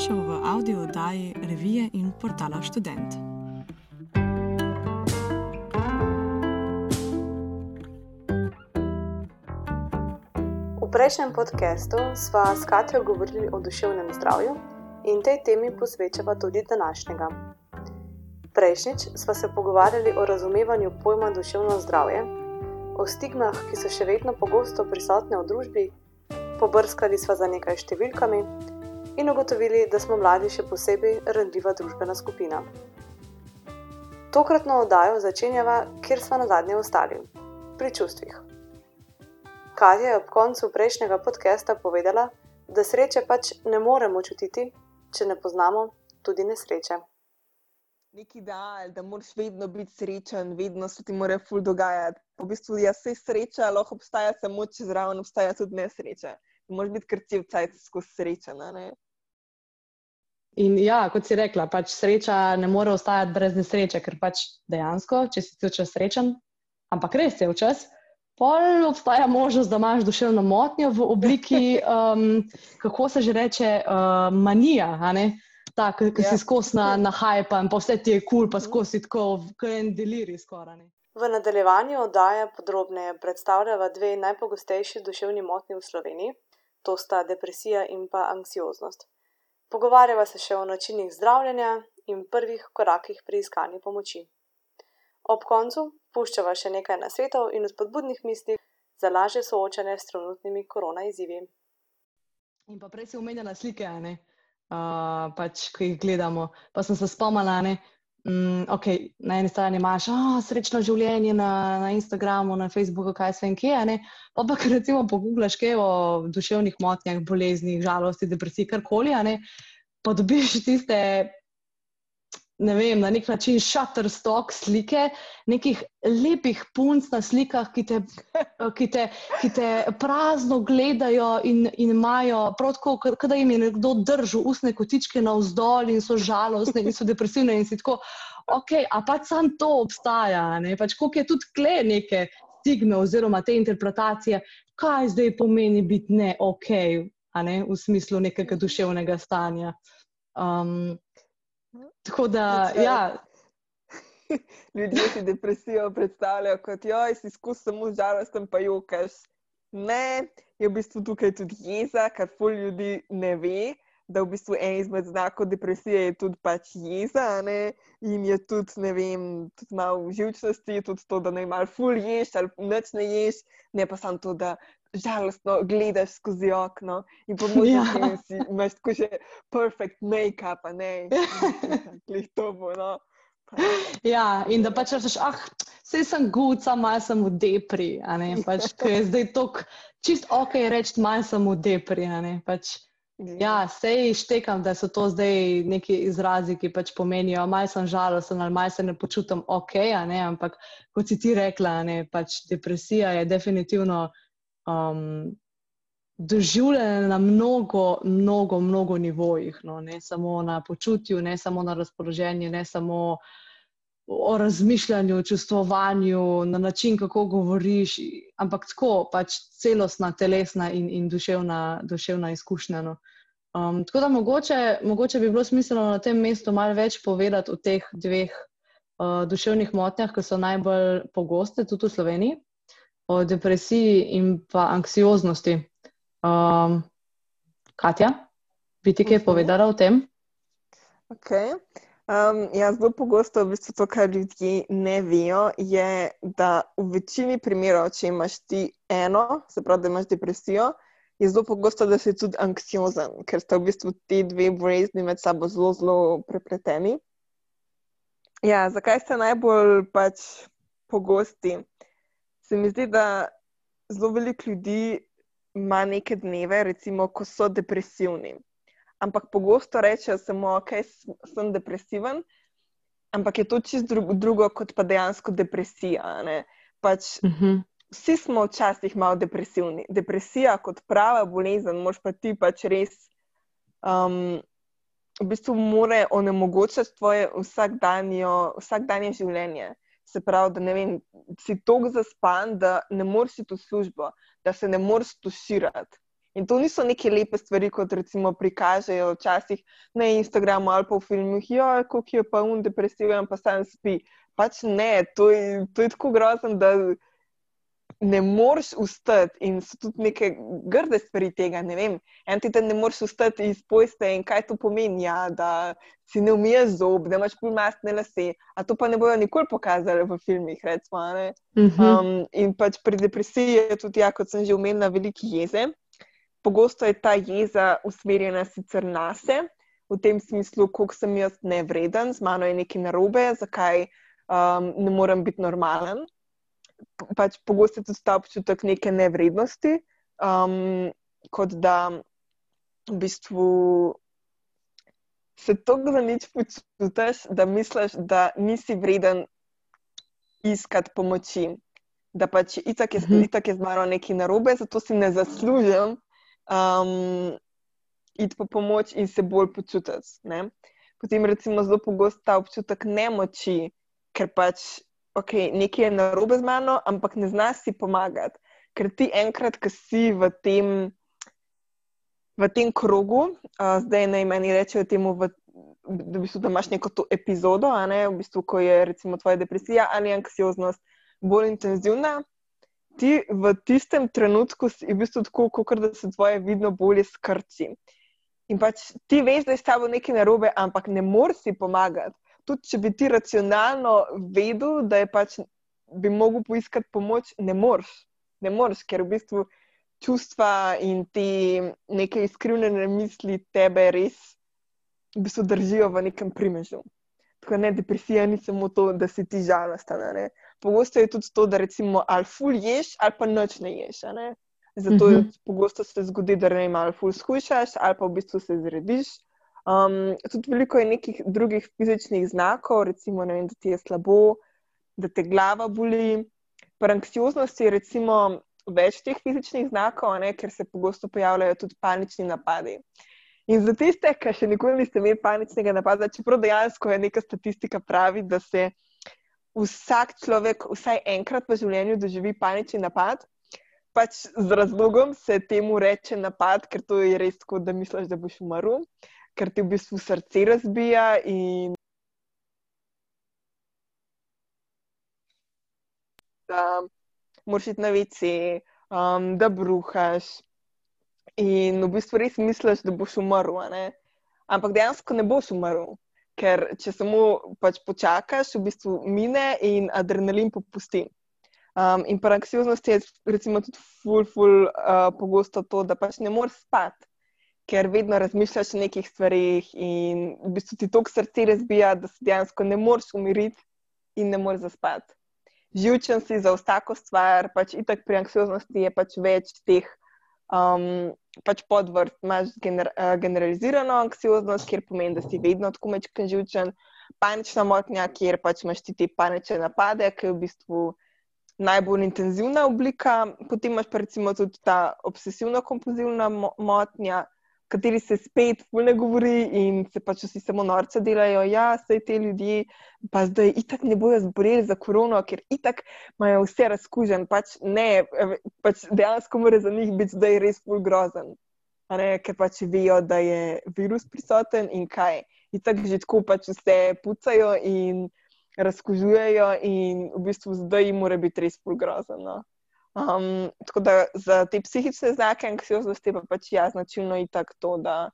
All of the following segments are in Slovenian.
Dobrodošel v avdio oddaji revije in portala Student. V prejšnjem podkastu sva s Katijo govorili o duševnem zdravju in tej temi posvečava tudi današnjega. Prejšnjič sva se pogovarjali o razumevanju pojma duševno zdravje, o stigmah, ki so še vedno pogosto prisotne v družbi, pobrskali sva za nekaj številkami in ugotovili, da smo mladi še posebej randljiva družbena skupina. Tokratno oddajo začenjava, kjer smo na zadnje ostali, pri čustvih. Katja je ob koncu prejšnjega podcasta povedala, da sreče pač ne moremo čutiti, če ne poznamo tudi nesreče. Neki da, da moraš vedno biti srečen, vedno se ti mora ful dogajati. V bistvu je vse sreča, lahko obstaja samo, če zraven obstaja tudi nesreča. Moraš biti kar cel cajt skozi srečen. In ja, kot si rekla, pač sreča ne more ostajati brez nesreče, ker pač dejansko, če si ti včasih srečen, ampak res je včasih, pol obstaja možnost, da imaš duševno motnjo v obliki, um, kako se že reče, uh, manija. Ta, ki ja. si skozi na, na hajpa in pa vse ti je kul, cool, pa skozi tako, kot en deliri skoraj. V nadaljevanju oddaje podrobneje predstavljava dve najpogostejši duševni motnji v Sloveniji, to sta depresija in pa anksioznost. Pogovarjava se še o načinih zdravljenja in prvih korakih pri iskanju pomoči. Ob koncu puščava še nekaj nasvetov in spodbudnih misli za lažje soočanje s trenutnimi korona izzivi. In pa prej si omenjala slike, uh, pač, ki jih gledamo. Pa sem se spomnila, da mm, okay, na eni strani imaš oh, srečno življenje na, na Instagramu, na Facebooku, kaj se vem kje. Pa pa, ker recimo pogublaš kaj o duševnih motnjah, boleznih, žalosti, depresiji, karkoli pa dobiš tiste, ne vem, na nek način shutterstock slike, nekih lepih punc na slikah, ki te, ki te, ki te prazno gledajo in, in imajo, prav tako, da jim je nekdo držal usne kotičke na vzdolj in so žalostne in so depresivne in si tako. Ok, a pač sam to obstaja, ne pač koliko je tudi kle neke stigme oziroma te interpretacije, kaj zdaj pomeni biti ne ok, ne, v smislu nekega duševnega stanja. Um, tako da, ja. Ljudje si depresijo predstavljajo kot joj, si skozi samo žalosten, pa jokaš. Ne, je v bistvu tukaj tudi jeza, kar pol ljudi ne ve. Da v bistvu en izmed znakov depresije je tudi pač jeza, ne? in je tudi, ne vem, tudi malo živčnosti, tudi to, da ne imaš ful ješ ali noč ne ješ, ne pa samo to, da žalostno gledaš skozi okno in pomoči, ja. da si imaš tako že perfect make-up, ne, klih to bo. No. Ja, in da pač rečeš, ah, vse sem guca, malo sem v depri, pač, ker je zdaj tako čist ok reči, malo sem v depri. Pač, ja, sej štekam, da so to zdaj neki izrazi, ki pač pomenijo, malo sem žalosten ali malo se ne počutim ok, ampak kot si ti rekla, ne, pač depresija je definitivno um, doživljene na mnogo, mnogo, mnogo nivojih, no? ne samo na počutju, ne samo na razpoloženju, ne samo o razmišljanju, čustvovanju, na način, kako govoriš, ampak tako pač celostna, telesna in, in duševna, duševna izkušnja. No? Um, tako da mogoče, mogoče bi bilo smiselno na tem mestu malo več povedati o teh dveh uh, duševnih motnjah, ki so najbolj pogoste tudi v Sloveniji o depresiji in pa anksioznosti. Um, Katja, bi ti kaj mhm. povedala o tem? Okay. Um, ja, zelo pogosto, v bistvu to, kar ljudje ne vejo, je, da v večini primerov, če imaš ti eno, se pravi, da imaš depresijo, je zelo pogosto, da si tudi anksiozen, ker sta v bistvu ti dve bolezni med sabo zelo, zelo prepleteni. Ja, zakaj ste najbolj pač pogosti? Se mi zdi, da zelo veliko ljudi ima neke dneve, recimo, ko so depresivni. Ampak pogosto rečejo samo, da okay, sem depresiven, ampak je to čisto drugo, drugo kot pa dejansko depresija. Pač, uh mhm. -huh. Vsi smo včasih malo depresivni. Depresija kot prava bolezen, moš pa ti pač res. Um, v bistvu more onemogočati tvoje vsakdanje življenje se pravi, da vem, si tako zaspan, da ne moreš iti v službo, da se ne moreš tuširati. In to niso neke lepe stvari, kot recimo prikažejo včasih na Instagramu ali pa v filmih, jo, kako je pa un depresiven, pa sam spi. Pač ne, to je, to je tako grozno, da ne moreš ustati in so tudi neke grde stvari tega. Ne vem, en ti ne moreš ustati iz pojste in kaj to pomeni, ja, da si ne umiješ zob, da imaš pulmastne lase. A to pa ne bojo nikoli pokazali v filmih, recimo. Uh mhm. -huh. um, in pač pri depresiji je tudi, ja, kot sem že omenila, veliki jeze. Pogosto je ta jeza usmerjena sicer na sebe, v tem smislu, koliko sem jaz nevreden, z mano je nekaj narobe, zakaj um, ne morem biti normalen pač pogosto tudi ta občutek neke nevrednosti, um, kot da v bistvu se tako za nič počutiš, da misliš, da nisi vreden iskati pomoči. Da pač itak je, mhm. itak je z mano nekaj narobe, zato si ne zaslužim um, iti po pomoč in se bolj počutiti. Ne? Potem, recimo, zelo pogosto ta občutek nemoči, ker pač okay, nekaj je narobe z mano, ampak ne znaš si pomagati. Ker ti enkrat, ki si v tem, v tem krogu, uh, zdaj naj meni rečejo temu, v, da, v bistvu, da imaš neko to epizodo, ne, v bistvu, ko je recimo tvoja depresija ali anksioznost bolj intenzivna. Ti v tistem trenutku si v bistvu tako, kot da se tvoje vidno bolje skrči. In pač ti veš, da je s tabo nekaj narobe, ampak ne moreš si pomagati tudi če bi ti racionalno vedel, da je pač bi mogel poiskati pomoč, ne moreš. Ne moreš, ker v bistvu čustva in te neke izkrivljene misli tebe res v bistvu držijo v nekem primežu. Tako ne, depresija ni samo to, da si ti žalosten. Pogosto je tudi to, da recimo ali ful ješ ali pa noč ne ješ. Ne? Zato uh mhm. -huh. pogosto se zgodi, da ne imaš ful skušaš ali pa v bistvu se zrediš. Um, tudi veliko je nekih drugih fizičnih znakov, recimo, vem, da ti je slabo, da te glava boli. Pri anksioznosti je recimo več teh fizičnih znakov, ne, ker se pogosto pojavljajo tudi panični napadi. In za tiste, ki še nikoli niste imeli paničnega napada, čeprav dejansko je neka statistika pravi, da se vsak človek vsaj enkrat v življenju doživi panični napad. Pač z razlogom se temu reče napad, ker to je res tako, da misliš, da boš umrl ker ti v bistvu srce razbija. In da moraš iti na vece, um, da bruhaš. In v bistvu res misliš, da boš umrl. Ampak dejansko ne boš umrl. Ker če samo pač počakaš, v bistvu mine in adrenalin popusti. Um, in pa anksioznost je recimo, tudi ful, ful, uh, pogosto to, da pač ne moreš spati ker vedno razmišljaš o nekih stvarih in v bistvu ti to srce razbija, da se dejansko ne moreš umiriti in ne moreš zaspati. Živčen si za vsako stvar, pač itak pri anksioznosti je pač več teh um, pač podvrst. Imáš gener, uh, generalizirano anksioznost, kjer pomeni, da si vedno tako mečken živčen, panična motnja, kjer pač imaš ti te panične napade, ki je v bistvu. Najbolj intenzivna oblika, potem imaš pa recimo tudi ta obsesivno-kompulzivna motnja, kateri se spet ne govori in se pač vsi samo norce delajo. Ja, vse te ljudi, pa zdaj itak ne bojo zboleli za korono, ker itak imajo vse razkužen. Pač ne, pač dejansko mora za njih biti zdaj res bolj grozen. Ne, ker pač vejo, da je virus prisoten in kaj. Itak že tako pač vse pucajo in razkužujejo, in v bistvu zdaj jim mora biti res bolj grozen. No. Um, tako da za te psihične znake anksioznosti pa pač ja, značilno je tako to, da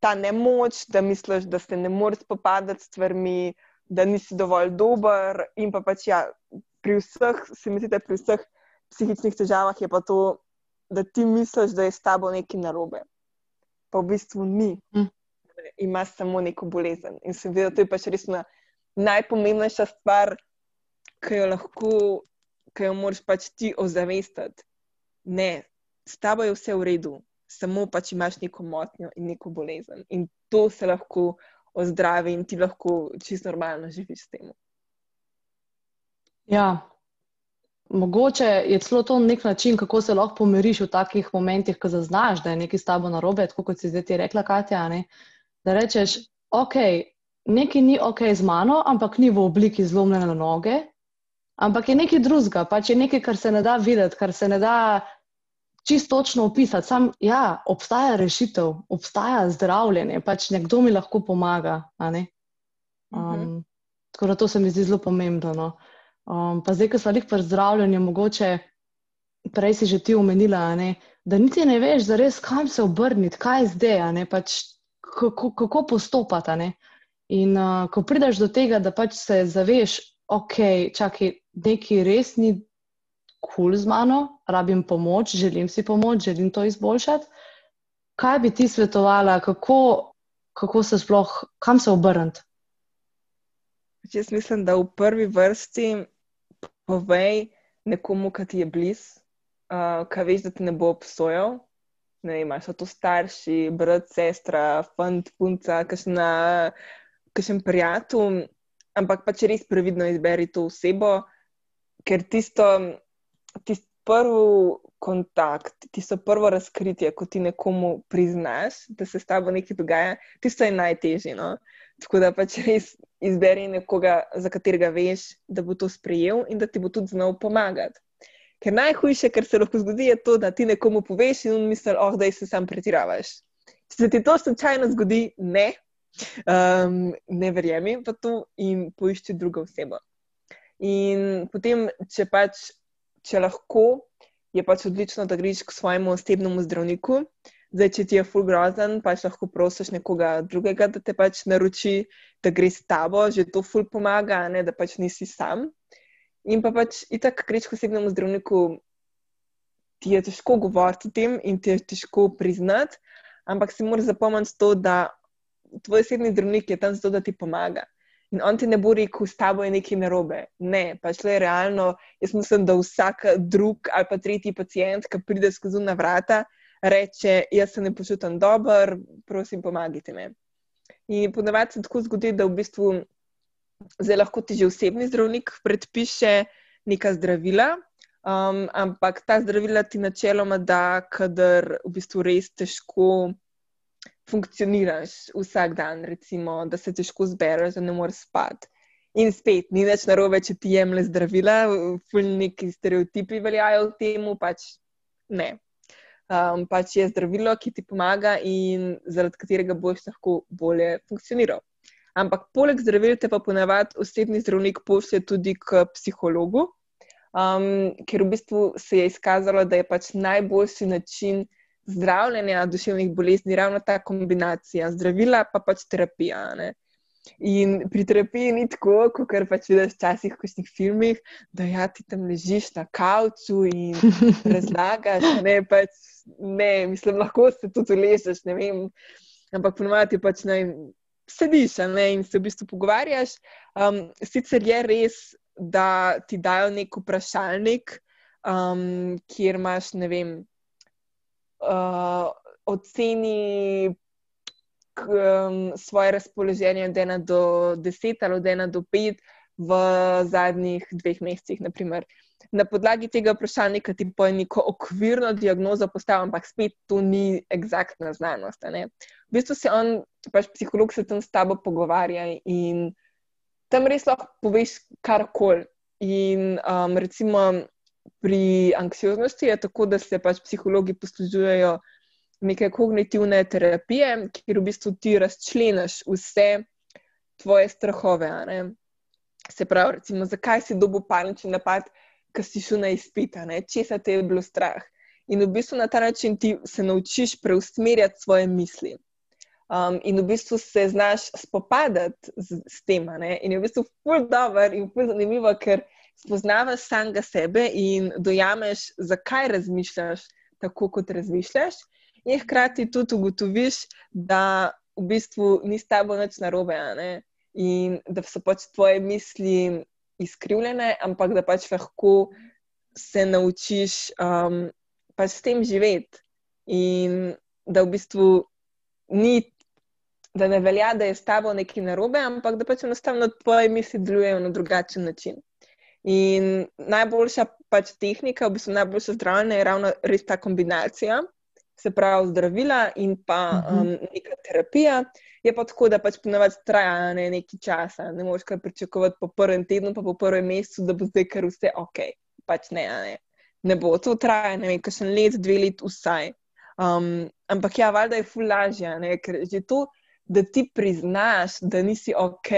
ta nemoč, da misliš, da se ne moreš spopadati s stvarmi, da nisi dovolj dober. In pa pač ja, pri vseh, se mi zdi, da pri vseh psihičnih težavah je pa to, da ti misliš, da je s tabo nekaj narobe. Pa v bistvu ni. Hm. Imaš samo neko bolezen. In se mi zdi, da to je pač res najpomembnejša stvar, ki jo lahko ki jo moraš pač ti ozavestiti. Ne, s tabo je vse v redu, samo pač imaš neko motnjo in neko bolezen. In to se lahko ozdravi in ti lahko čisto normalno živiš s tem. Ja. Mogoče je celo to nek način, kako se lahko pomiriš v takih momentih, ko zaznaš, da je nekaj s tabo narobe, tako kot si zdaj ti rekla, Katja. Ne? Da rečeš, ok, nekaj ni ok z mano, ampak ni v obliki zlomljene noge, ampak je nekaj drugega, pač je nekaj, kar se ne da videti, kar se ne da čisto točno opisati. Sam, ja, obstaja rešitev, obstaja zdravljenje, pač nekdo mi lahko pomaga. Um, mhm. Tako da to se mi zdi zelo pomembno. No. Um, pa zdaj, ko smo jih pri zdravljenju, mogoče prej si že ti omenila, ne, da niti ne veš, zares, kam se obrniti, kaj zdaj, pač, kako, kako postopati. Ne. In uh, ko prideš do tega, da pač se zaveš, ok, čakaj, nekaj res ni kul cool z mano, rabim pomoč, želim si pomoč, želim to izboljšati. Kaj bi ti svetovala, kako, kako se sploh, kam se obrniti? Jaz mislim, da v prvi vrsti povej nekomu, ki ti je blizu, uh, kaj veš, da ti ne bo obsojal. Ne vem, so to starši, brat, sestra, fant, punca, kakšen prijatelj. Ampak pač res previdno izberi to osebo, ker tisto, tisto prvi kontakt, tisto prvo razkritje, ko ti nekomu priznaš, da se s tabo nekaj dogaja, tisto je najtežje. No? Tako da pač res izberi nekoga, za katerega veš, da bo to sprejel in da ti bo tudi znal pomagati. Ker najhujše, kar se lahko zgodi, je to, da ti nekomu poveš in on misli, oh, da se sam pretiravaš. Če se ti to slučajno zgodi, ne, um, ne verjemi v to in poišči drugo osebo. In potem, če pač, če lahko, je pač odlično, da greš k svojemu osebnemu zdravniku. Zdaj, če ti je full grozen, pač lahko prosiš nekoga drugega, da te pač naroči, da gre s tabo, že to full pomaga, ne, da pač nisi sam. In pa pač, itak, greš k osebnemu zdravniku, ti je težko govoriti o tem in ti je težko priznati, ampak si moraš zapomniti to, da tvoj osebni zdravnik je tam zato, da ti pomaga. In on ti ne bo rekel, s tabo je nekaj narobe. Ne, pač le realno. Jaz mislim, da vsak drug ali pa tretji pacijent, ki pride skozi na vrata, reče: Jaz se ne počutim dobro, prosim, pomagajte mi. In ponavadi se tako zgodi, da v bistvu zdaj lahko ti že osebni zdravnik predpiše neka zdravila, um, ampak ta zdravila ti načeloma da, kadar v bistvu res težko funkcioniraš vsak dan, recimo, da se težko zbereš, da ne moreš spati. In spet, ni več narobe, če ti jemliš zdravila, neki stereotipi veljajo v tem, pač ne. Um, pač je zdravilo, ki ti pomaga in zaradi katerega boš lahko bolje funkcioniral. Ampak poleg zdravil te pa ponavadi osebni zdravnik pošlje tudi k psihologu, um, ker v bistvu se je izkazalo, da je pač najboljši način zdravljenja duševnih bolezni ravno ta kombinacija zdravila pa pač terapija. Ne? In pri terapiji ni tako, kot pač vidiš včasih v kakšnih filmih, da ja, ti tam ležiš na kavču in razlagaš. Ne, pač, ne, mislim, lahko se tudi ležeš, ne vem. Ampak ponovadi pač naj sediš ne, in se v bistvu pogovarjaš. Um, sicer je res, da ti dajo nek vprašalnik, um, kjer imaš, ne vem, uh, oceni k, um, svoje razpoloženje od 1 do 10 ali od 1 do 5 v zadnjih dveh mesecih. Naprimer. Na podlagi tega vprašalnika ti poje neko okvirno diagnozo postavljam, ampak spet to ni eksaktna znanost. V bistvu se on, pač psiholog, se tam s tabo pogovarja in tam res lahko poveš karkoli. In um, recimo pri anksioznosti je tako, da se pač psihologi poslužujejo neke kognitivne terapije, kjer v bistvu ti razčleniš vse tvoje strahove. Se pravi, recimo, zakaj si dobil panični napad, ker si šel na izpit, česa te je bilo strah. In v bistvu na ta način ti se naučiš preusmerjati svoje misli. Um, in v bistvu se znaš spopadati z, z tem. In je v bistvu ful dobro in ful zanimivo, ker spoznavaš samega sebe in dojameš, zakaj razmišljaš tako, kot razmišljaš. In hkrati tudi ugotoviš, da v bistvu ni s tabo nič narobe. In da so pač tvoje misli izkrivljene, ampak da pač lahko se naučiš um, pač s tem živeti. In da v bistvu ni, da ne velja, da je s tabo nekaj narobe, ampak da pač enostavno tvoje misli delujejo na drugačen način. In najboljša pač tehnika, v bistvu najboljša zdravljenje je ravno res ta kombinacija, se pravi zdravila in pa mhm. um, neka terapija. Je pa tako, da pač ponovadi traja ne, nekaj časa. Ne moreš kar pričakovati po prvem tednu, pa po prvem mesecu, da bo zdaj kar vse ok. Pač ne, ne. ne bo. To traja, ne vem, kakšen let, dve let vsaj. Um, ampak ja, valjda je fulažja, ker že to, da ti priznaš, da nisi ok,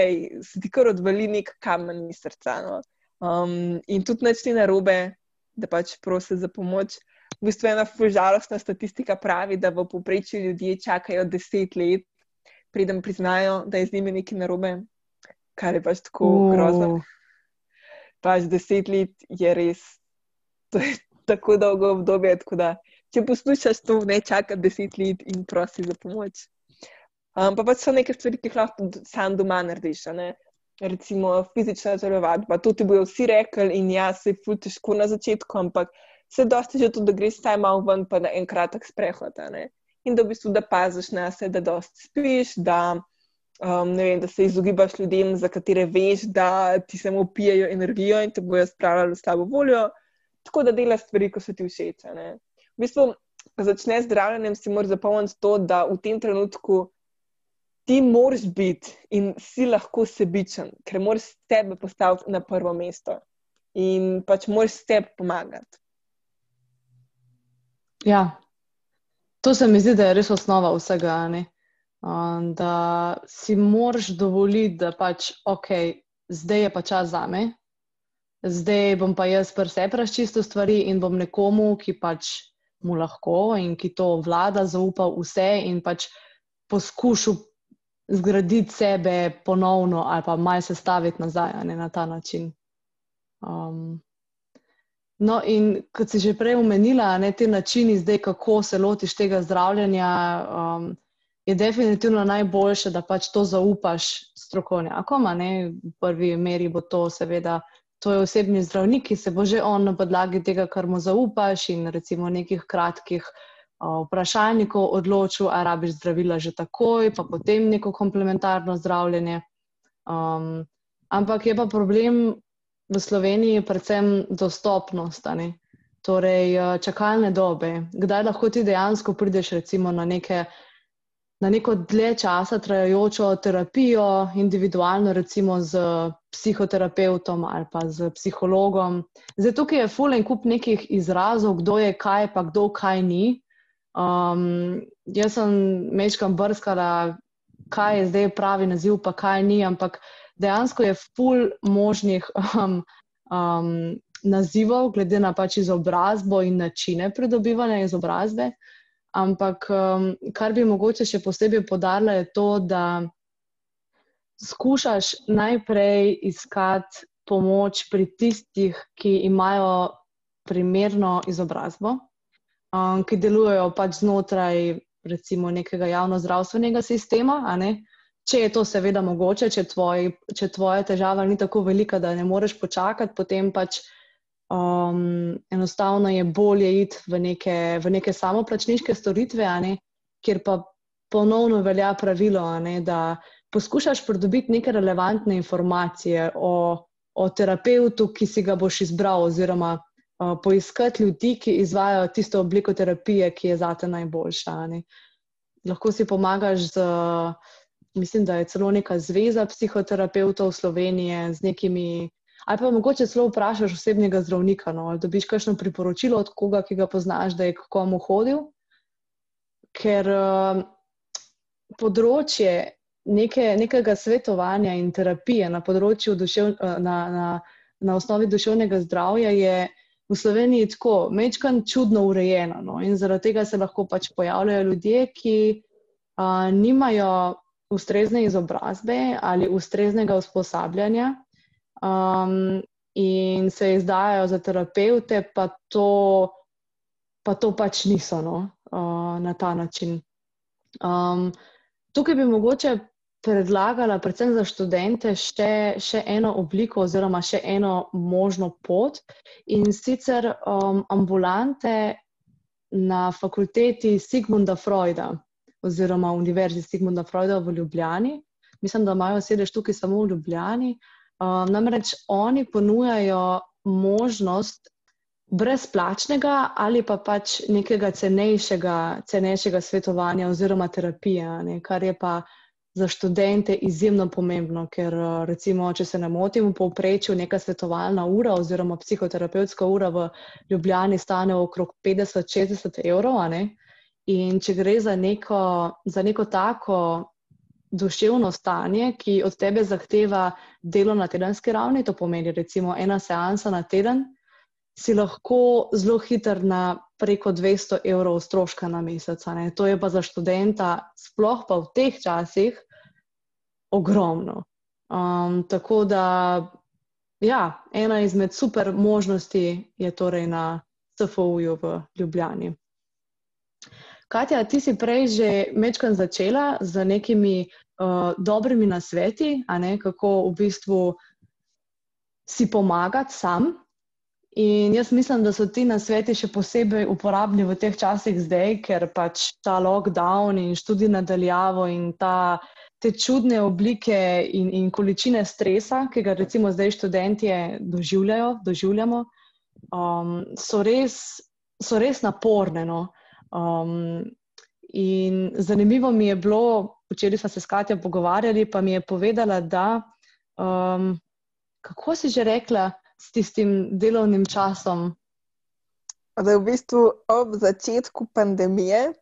se ti kar odvali nek kamen iz srca. No? Um, in tudi neč ti narobe, da pač prosi za pomoč. V bistvu ena žalostna statistika pravi, da v povprečju ljudje čakajo deset let, preden priznajo, da je z njimi nekaj narobe, kar je pač tako uh. grozno. Pač deset let je res, to je tako dolgo obdobje. Tako da, če poslušaš to, ne čakaj deset let in prosi za pomoč. Um, pa pač so neke stvari, ki jih lahko sam doma narediš. Recimo fizična telovadba, to ti bojo vsi rekli, in jaz se ful težko na začetku, ampak se dosti že to, da greš taj malo ven, pa na en kratek sprehod. In da v bistvu da paziš na sebe, da dosti spiš, da, um, vem, da se izogibaš ljudem, za katere veš, da ti samo pijejo energijo in te bojo spravljali v slabo voljo. Tako da delaš stvari, ko se ti všeč. V bistvu, ko začneš zdravljenjem, si moraš zapomniti to, da v tem trenutku. Ti moraš biti in si lahko sebičen, ker moraš tebe postaviti na prvo mesto in pač moraš tebi pomagati. Ja, to se mi zdi, da je res osnova vsega. Um, da si moraš dovoliti, da pač, ok, zdaj je pa čas za me, zdaj bom pa jaz pri sebi razčistil stvari in bom nekomu, ki pač mu lahko in ki to vlada, zaupal vse in pač poskušal zgraditi sebe ponovno ali pa malce sestaviti nazaj ne, na ta način. Um, No, in kot si že prej omenila, ne te načini, zdaj, kako se lotiš tega zdravljenja, um, je definitivno najboljše, da pač to zaupaš strokovnjakom. V prvi meri bo to, seveda, to je osebni zdravnik, ki se bo že on na podlagi tega, kar mu zaupaš, in recimo nekih kratkih uh, vprašalnikov odločil, ali rabiš zdravila že takoj, pa potem neko komplementarno zdravljenje. Um, ampak je pa problem v Sloveniji predvsem dostopnost, torej eh, čakalne dobe. Kdaj lahko ti dejansko prideš recimo na, neke, na neko dlje časa trajajočo terapijo, individualno recimo z psihoterapeutom ali pa z psihologom. Zdaj tukaj je fulen kup nekih izrazov, kdo je kaj, pa kdo kaj ni. Um, jaz sem mečkam brskala, kaj je zdaj pravi naziv, pa kaj ni, ampak dejansko je full možnih um, um, nazivov, glede na pač izobrazbo in načine pridobivanja izobrazbe. Ampak um, kar bi mogoče še posebej podarila, je to, da skušaš najprej iskati pomoč pri tistih, ki imajo primerno izobrazbo, um, ki delujejo pač znotraj recimo nekega javno-zdravstvenega sistema. Ne? če je to seveda mogoče, če, tvoj, če tvoja težava ni tako velika, da ne moreš počakati, potem pač um, enostavno je bolje iti v neke, v neke samoplačniške storitve, ne, kjer pa ponovno velja pravilo, ne, da poskušaš pridobiti neke relevantne informacije o, o terapeutu, ki si ga boš izbral, oziroma poiskati ljudi, ki izvajo tisto obliko terapije, ki je zate najboljša. Ne. Lahko si pomagaš z. Uh, mislim, da je celo neka zveza psihoterapeutov Slovenije z nekimi. Ali pa mogoče celo vprašaš osebnega zdravnika, no, ali dobiš kakšno priporočilo od koga, ki ga poznaš, da je k komu hodil. Ker uh, področje neke, nekega svetovanja in terapije na področju dušev, uh, na, na, na osnovi duševnega zdravja je v Sloveniji tako mečkan čudno urejeno. No, in zaradi tega se lahko pač pojavljajo ljudje, ki uh, nimajo ustrezne izobrazbe ali ustreznega usposabljanja um, in se izdajajo za terapeute, pa to, pa to pač niso no, uh, na ta način. Um, tukaj bi mogoče predlagala, predvsem za študente, še, še eno obliko oziroma še eno možno pot in sicer um, ambulante na fakulteti Sigmunda Freuda oziroma Univerzi Sigmunda Freuda v Ljubljani. Mislim, da imajo sedež tukaj samo v Ljubljani. Um, namreč oni ponujajo možnost brezplačnega ali pa pač nekega cenejšega, cenejšega svetovanja oziroma terapije, ne, kar je pa za študente izjemno pomembno, ker recimo, če se ne motim, v povprečju neka svetovalna ura oziroma psihoterapevtska ura v Ljubljani stane okrog 50-60 evrov. In če gre za neko, za neko tako duševno stanje, ki od tebe zahteva delo na tedenski ravni, to pomeni recimo ena seansa na teden, si lahko zelo hiter na preko 200 evrov stroška na mesec. Ne? To je pa za študenta, sploh pa v teh časih, ogromno. Um, tako da, ja, ena izmed super možnosti je torej na CFU-ju v Ljubljani. Katja, ti si prej že mečkam začela z nekimi uh, dobrimi nasveti, kako v bistvu si pomagati sam. In jaz mislim, da so ti nasveti še posebej uporabni v teh časih zdaj, ker pač ta lockdown in študij nadaljavo in ta, te čudne oblike in, in količine stresa, ki ga recimo zdaj študentje doživljajo, doživljamo, um, so, res, so res naporne. No? Um, in zanimivo mi je bilo, včeraj smo se s Katjo pogovarjali, pa mi je povedala, da um, kako si že rekla s tistim delovnim časom. Da je v bistvu ob začetku pandemije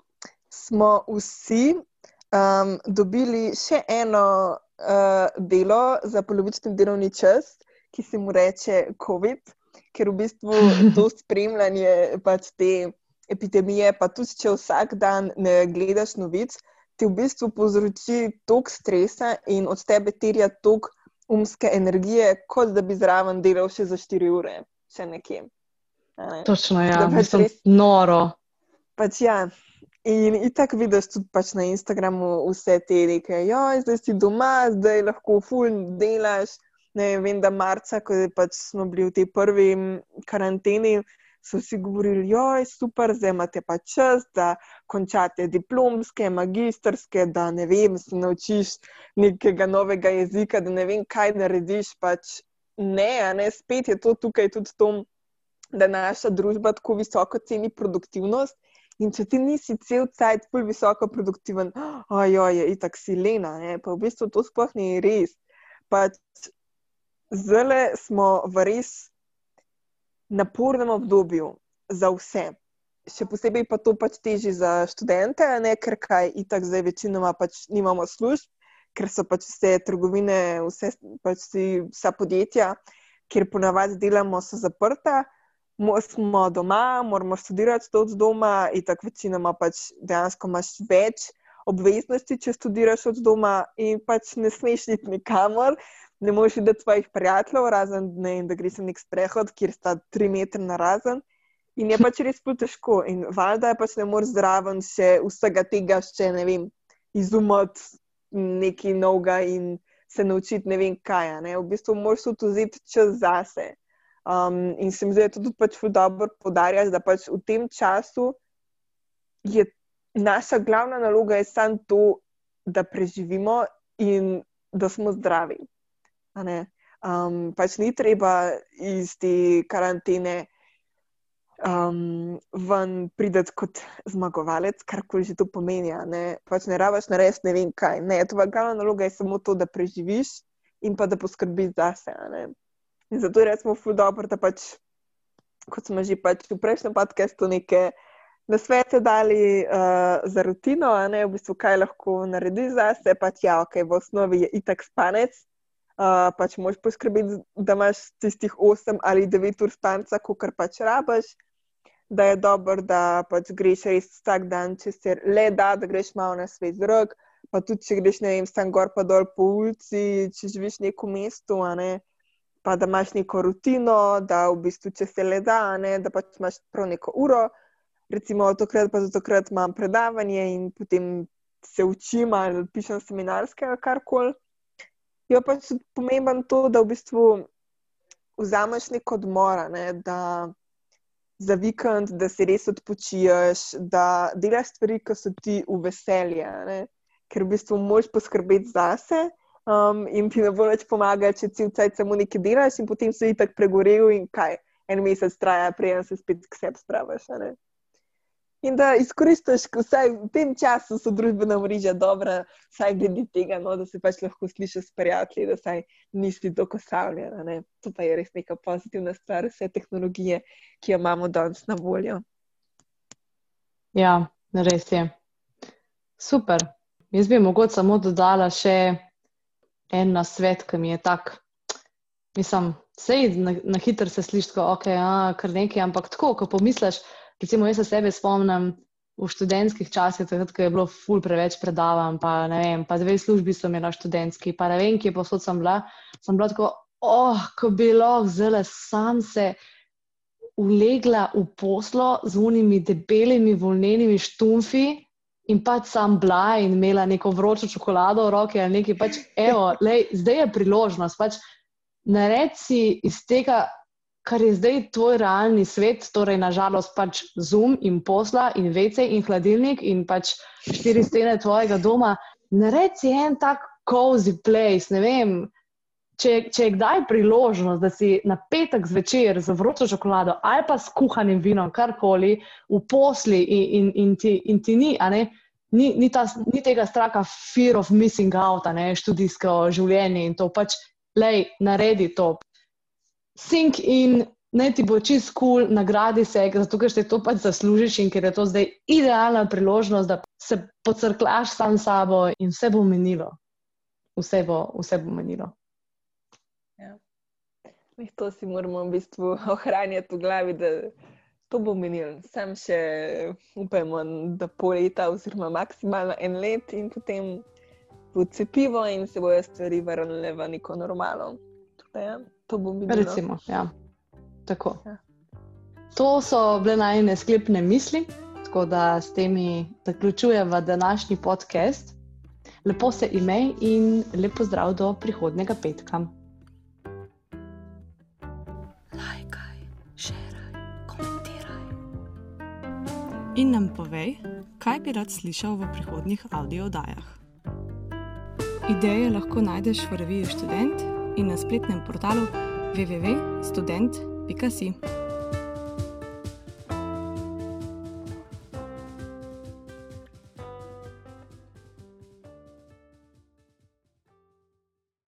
smo vsi um, dobili še eno uh, delo za polovični delovni čas, ki se mu reče COVID, ker v bistvu to spremljanje pač te epidemije, pa tudi če vsak dan ne gledaš novic, ti v bistvu povzroči toliko stresa in od tebe terja toliko umske energije, kot da bi zraven delal še za 4 ure, še nekje. Ne? Točno, ja, da pač res noro. Pač ja. In tako vidiš tudi pač na Instagramu vse te reke, ja, zdaj si doma, zdaj lahko ful delaš. Ne, vem, da marca, ko pač smo bili v tej prvi karanteni, so si govorili, je super, zdaj imate pa čas, da končate diplomske, magistrske, da ne vem, se naučiš nekega novega jezika, da ne vem, kaj narediš. Pač ne, ne, spet je to tukaj tudi to, da naša družba tako visoko ceni produktivnost. In če ti nisi cel cajt bolj visoko produktiven, ojoj, je itak si lena, ne? pa v bistvu to sploh ni res. Pač zelo smo v res napornem obdobju za vse. Še posebej pa to pač teži za študente, ne? ker kaj itak zdaj večinoma pač nimamo služb, ker so pač vse trgovine, vse, pač vsa podjetja, kjer ponavadi delamo, so zaprta. Smo doma, moramo študirati to od doma, in tako večinoma pač dejansko imaš več obveznosti, če študiraš od doma, in pač ne smeš iti nikamor, ne moreš videti svojih prijateljev, razen ne, da greš na nek sprehod, kjer sta tri metre na razen. In je pač res težko. In valjda je pač ne moreš zraven še vsega tega, še ne vem, izumati nekaj novega in se naučiti ne vem kaj. Ne. V bistvu moraš tudi vzeti čas zase. Um, in se mi zdi, da je tudi pač dobro podarjati, da pač v tem času je naša glavna naloga samo to, da preživimo in da smo zdravi. Um, pač ni treba iz te karantene um, ven priti kot zmagovalec, kar koli že to pomeni. Ne, pač ne rabiš narediti ne vem kaj. Ne, tvoja glavna naloga je samo to, da preživiš in pa da poskrbiš zase. In zato je ful dobro, da pač, kot smo že pač v prejšnjem podkastu nekaj. Na svete dali uh, za rutino, ne, v bistvu, kaj lahko narediš za sebe, pa ja, ok, v osnovi je itak spanec, pač moš poskrbeti, da imaš tistih 8 ali 9 ur spanca, kot pač rabaš, da je dobro, da pač greš res vsak dan, če se le da, da greš malo na svet zrak. Pa tudi, če greš, ne vem, tam gor pa dol po ulici, če živiš v nekem mestu, ne, pa da imaš neko rutino, da v bistvu, če se le da, ne, da pač imaš prav neko uro. Recimo, tokrat pa zato, ker imam predavanje in potem se učim ali pišem seminarske ali karkoli. Je pa tudi pomembno to, da v bistvu vzameš nek odmor, ne? da za vikend, da si res odpočiješ, da delaš stvari, ki so ti v veselje, ne? ker v bistvu moš poskrbeti zase. Um, in ti ne bo več pomagati, če ti vcaj samo nekaj delaš, in potem si ti tako pregorel, in kaj en mesec traja, preden se spet k sebi spraviš. In da izkoristiš, vsaj v tem času so družbena mreža dobra, vsaj glede tega, no, da se pač lahko slišiš s prijatelji, da saj nisi tako savljena. To pa je res neka pozitivna stvar, vse tehnologije, ki jo imamo danes na voljo. Ja, res je. Super. Jaz bi mogoče samo dodala še en na svet, ki mi je tak. Mislim, sej na, na hitro se sliši, da okay, je kar nekaj, ampak tako, ko pomisliš. Recimo, jaz se sebe spomnim v študentskih časih, takrat, ko je bilo ful preveč predavanj, pa ne vem, pa dve službi so imeli študentski, pa ne vem, kje posod sem bila. Sem bila tako, oh, ko bi lahko zelo sam se ulegla v poslo z unimi debelimi volnenimi štumfi. In pač sam bila in imela neko vročo čokolado v roki ali nekaj, pač, evo, lej, zdaj je priložnost. Pač, naredi iz tega kar je zdaj tvoj realni svet, torej nažalost pač zum in posla in vece in hladilnik in pač štiri stene tvojega doma, naredi en tak cozy place. Ne vem, če, če je kdaj priložnost, da si na petek zvečer z vročo čokolado ali pa s kuhanim vinom, karkoli v posli in, in, in, ti, in ti ni, ne. Ni, ni, ta, ni tega straha, fear of missing out, ne, študijsko življenje in to pač, lej, naredi to sink in naj ti bo čist kul, cool, nagradi se, zato ker si to pač zaslužiš in ker je to zdaj idealna priložnost, da se pocrklaš sam s sabo in vse bo menilo. Vse bo, vse bo menilo. Ja. To si moramo v bistvu ohranjati v glavi, da to bo menil. Sam še upajmo, da pol leta, oziroma maksimalno en let, in potem bo cepivo, in se bojo stvari vrnile v neko normalno. Tukaj, ja. To bo bilo. Recimo, ja. Tako. Ja. To so bile najne sklepne misli, tako da s temi zaključujemo današnji podcast. Lepo se imej in lepo zdrav do prihodnega petka. Lajkaj, šeraj, komentiraj. In nam povej, kaj bi rad slišal v prihodnjih audio oddajah. Ideje lahko najdeš v reviji Student in na spletnem portalu www.student.com.